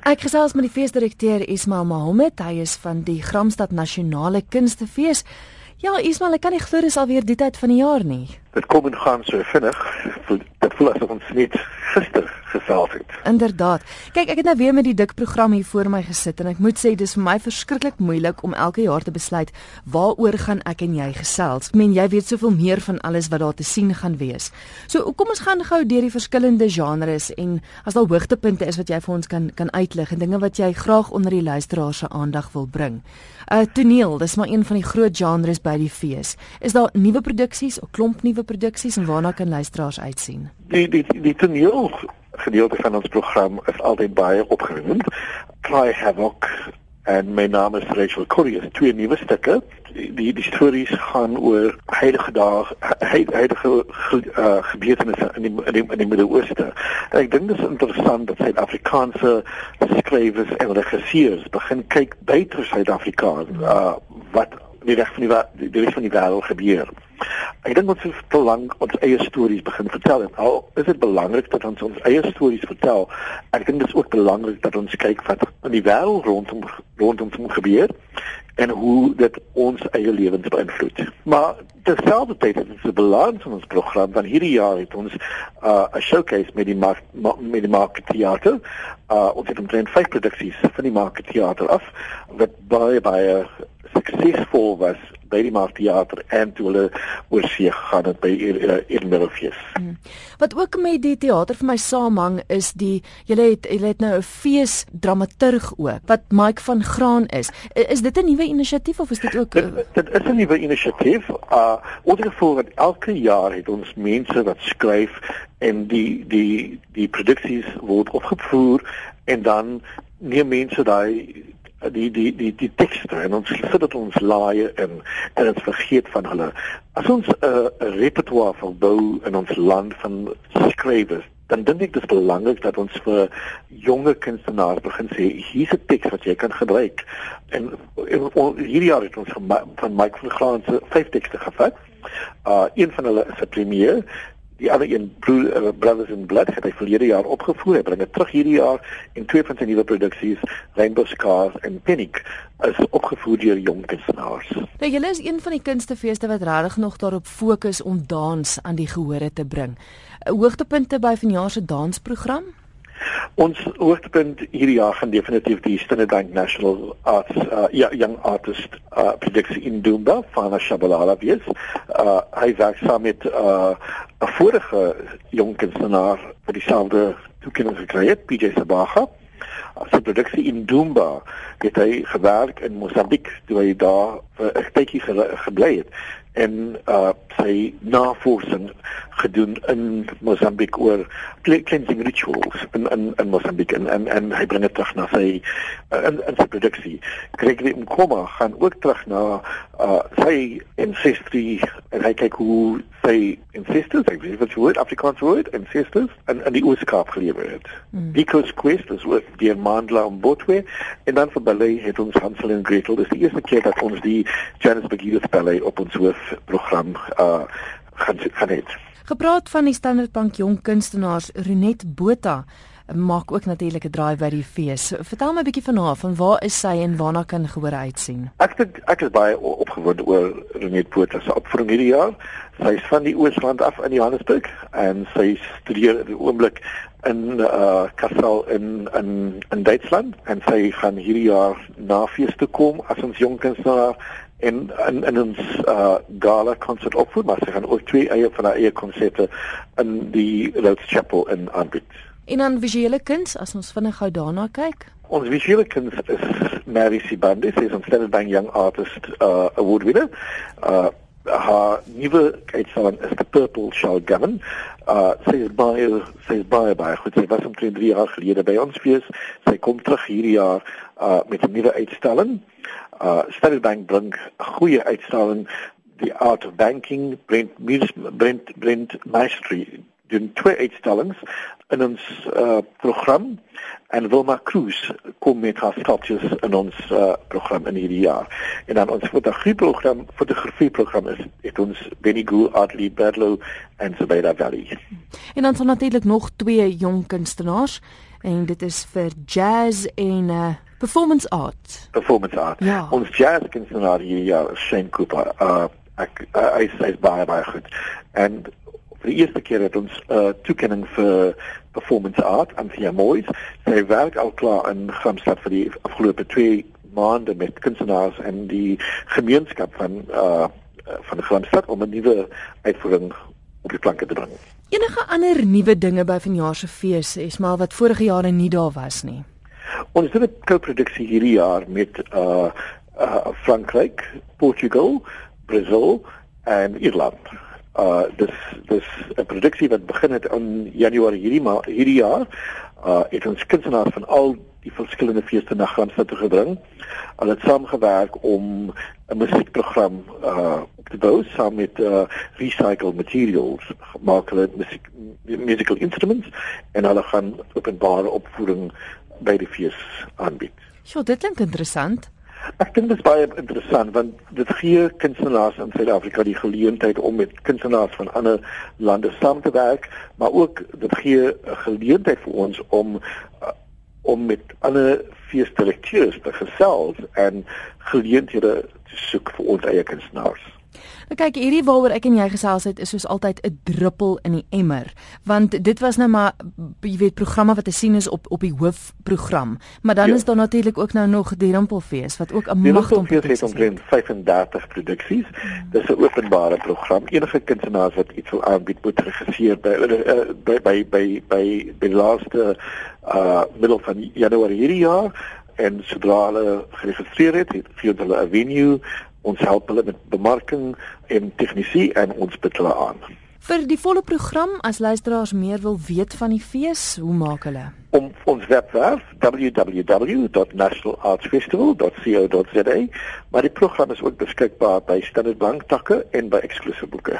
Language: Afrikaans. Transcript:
Ek gesels met die feesdirekteur Ismail Mohammed. Hy is van die Gramstad Nasionale Kunstefees. Ja, Ismail, ek kan nie glo dis alweer die tyd van die jaar nie. Dit kom en gaan so vinnig. Dit voel asof ons net gister gesels het. Inderdaad. Kyk, ek het nou weer met die dik program hier voor my gesit en ek moet sê dis vir my verskriklik moeilik om elke jaar te besluit waaroor gaan ek en jy gesels. Ek meen jy weet soveel meer van alles wat daar te sien gaan wees. So kom ons gaan gou deur die verskillende genres en as daar hoogtepunte is wat jy vir ons kan kan uitlig en dinge wat jy graag onder die luisteraars se aandag wil bring. Uh toneel, dis maar een van die groot genres by die fees. Is daar nuwe produksies, 'n klomp nuwe produksies en waarna kan luisteraars uitsien? Die die die toneel gedeelte van ons program is altyd baie opgewindend. Cry Havoc en my naam is Rachel Curry. Dit twee nuwe stukke. Die die, die stories gaan oor heilige dae, heilige uh, gebeurtenisse in die in die, die Midde-Ooste. Ek dink dit is interessant dat Suid-Afrikaanse skrywers en regisseurs begin kyk buite Suid-Afrika uh, wat die reg van die die reg van die wêreld gebeur. Ek dink ons moet te lank ons eie stories begin vertel al is dit belangrik dat ons ons eie stories vertel, ek dink dit is ook belangrik dat ons kyk wat in die wêreld rondom rondom ons gebeur en hoe dit ons eie lewens beïnvloed. Maar terselfdertyd is dit balans in ons program van hierdie jaar het ons uh, 'n uh, showcase met die mark, met die market theater. Uh, ons het omtrent vyf produksies van die market theater af wat baie baie suksesvol was by die Markteater en toe hulle oor see gegaan het by Edinburghfees. Hmm. Wat ook met die teater vir my saamhang is die julle het julle het nou 'n fees dramaturg ook wat Mike van Graan is. Is dit 'n nuwe inisiatief of is dit ook Dit, dit is 'n nuwe inisiatief. Uh ons gevoel dat elke jaar het ons mense wat skryf en die die die produksies word opgevoer en dan neem mense daai die die die die tekste en ons sit dit ons laaie in en ons vergeet van hulle. As ons 'n uh, repertoire van bou in ons land van skrywers, dan dink ek dit is belangrik dat ons vir jonge kunstenaars begin sê hier's 'n teks wat jy kan gebruik. En, en, en hierdie jaar het ons van Mike van Graan se vyf tekste gevat. Uh een van hulle is 'n premier die ander een uh, Brothers in Blood het hy verlede jaar opgevoer. Hy bring dit terug hierdie jaar en twee van sy nuwe produksies, Rainbow Scars en Panic, is opgevoer deur jong kunstenaars. Nou julle is een van die kunstefeeste wat regtig nog daarop fokus om dans aan die gehore te bring. Hoogtepunte by vanjaar se dansprogram? Ons hoogtepunt hierdie jaar gaan definitief die Standard National Arts uh, Young Artist uh, produksie in Dumba van Shabalala wees. Uh, hy werk saam met 'n uh, vorige jong kunstenaar wat dieselfde toekenning gekry het, PJ Sabaha. As 'n produksie in Dumba het hy gewerk in Mosambiek toe hy daar 'n tydjie gebly het en uh sy navorsing gedoen in Mosambiek oor cleansing rituals in in in Mosambiek en en en hy bring dit terug na sy uh, in in sy produksie. Gregory Mkoma gaan ook terug na uh sy ancestry en hy kyk hoe sy ancestors, ek weet wat jy woord Afrikaans woord ancestors en en die Ooskaap gelewer het. Mm. Because quest is wat die Mandla on Botwe en dan vir ballet het ons Hansel en Gretel. Dis die eerste keer dat ons die Johannesburg Youth Ballet op ons hoof program uh gaan gaan het. Gepraat van die Standard Bank jong kunstenaars Renet Botha maak ook natuurlik 'n draai by die fees. Vertel my 'n bietjie van haar, van waar is sy en waarna kan gehoor uitsien? Ek dink ek is baie opgewonde oor Renet Botha se opvoering hierdie jaar. Sy is van die Oosrand af in Johannesburg en sy studeer op die oomblik in uh Kassel in in in Duitsland en sy gaan hierdie jaar na fees toe kom as ons jong kunstenaar en in in ons uh gala konsert opvoer maar sy gaan ook twee eie van haar eie konserte in die Rhodes Chapel in aanbied. En dan visuele kuns as ons vinnig gou daarna kyk. Ons visuele kuns is Mary Sibande, sy is ons Standard Bank Young Artist uh award winner. Uh haar nuwe uitstalling is the Purple Shell Gammon. Uh sy is baie sy is baie baie goed. Sy was omtrent 3 jaar gelede by ons fees. Sy kom terug hierdie jaar uh met 'n nuwe uitstalling uh Standard Bank bring goeie uitstalling die art of banking Brent Brent Brent Mastery doen twee uitstallings in ons uh program en Wilma Cruz kom met haar sculptures in ons uh program in hierdie jaar. En dan ons fotografie program, fotografie program is het ons Benny Goo, Adley Bedlow en Sabeda Valley. En dan sal natuurlik nog twee jong kunstenaars En dit is vir jazz en uh performance art. Performance art. Ja. Ons jazz kunstenaar hier ja, Shane Cooper. Uh ek uh, hy sê baie baie goed. En vir die eerste keer het ons 'n uh, toekenning vir performance art aan Tia Moyes. Sy werk al klaar in Gramstad vir die afgelope 2 maande met kunstenaars en die gemeenskap van uh van die Gramstad om 'n nuwe uitvoering op die planke te bring. Enige ander nuwe dinge by vanjaar se fees is maar wat vorige jare nie daar was nie. Ons doen 'n co-produksie hierdie jaar met uh uh Frankryk, Portugal, Brazil en Ierland. Uh dis dis 'n produksie wat begin het in Januarie hierdie ma hierdie jaar. Uh het ons kunstenaars van al die verskillende feeste na Gramstad toe gebring. Hulle het saamgewerk om 'n musiekprogram uh op te bou saam met uh recycled materials, maak hulle musiek musical instruments en hulle gaan openbare opvoeding by die fees aanbied. Ja, dit klink interessant. Ek dink dit is baie interessant want dit gee kunstenaars in Suid-Afrika die geleentheid om met kunstenaars van ander lande saam te werk, maar ook dit gee 'n geleentheid vir ons om uh, om met ander feesdirekteurs te gesels en geleenthede te soek vir ons eie kunstenaars. Nou kyk, hierdie waaroor ek en jy gesels het is soos altyd 'n druppel in die emmer, want dit was nou maar jy weet programme wat te sien is op op die hoofprogram, maar dan ja. is daar natuurlik ook nou nog die Rimpelfees wat ook 'n magtom het omtrent 35 produksies. Hmm. Dis 'n openbare program. Enige kunstenaars wat iets wil aanbied moet registreer by uh, by by by by die laaste uh middel van Januarie hierdie jaar en sodra hulle geregistreer het, het hulle 'n venue ons help hulle met bemarking en tegnisie en ons bied hulle aan. Vir die volle program as luisteraars meer wil weet van die fees, hoe maak hulle? Om ons webwerf www.nationalartsfestival.co.za, maar die program is ook beskikbaar by Standard Bank takke en by Exclusive Boeke.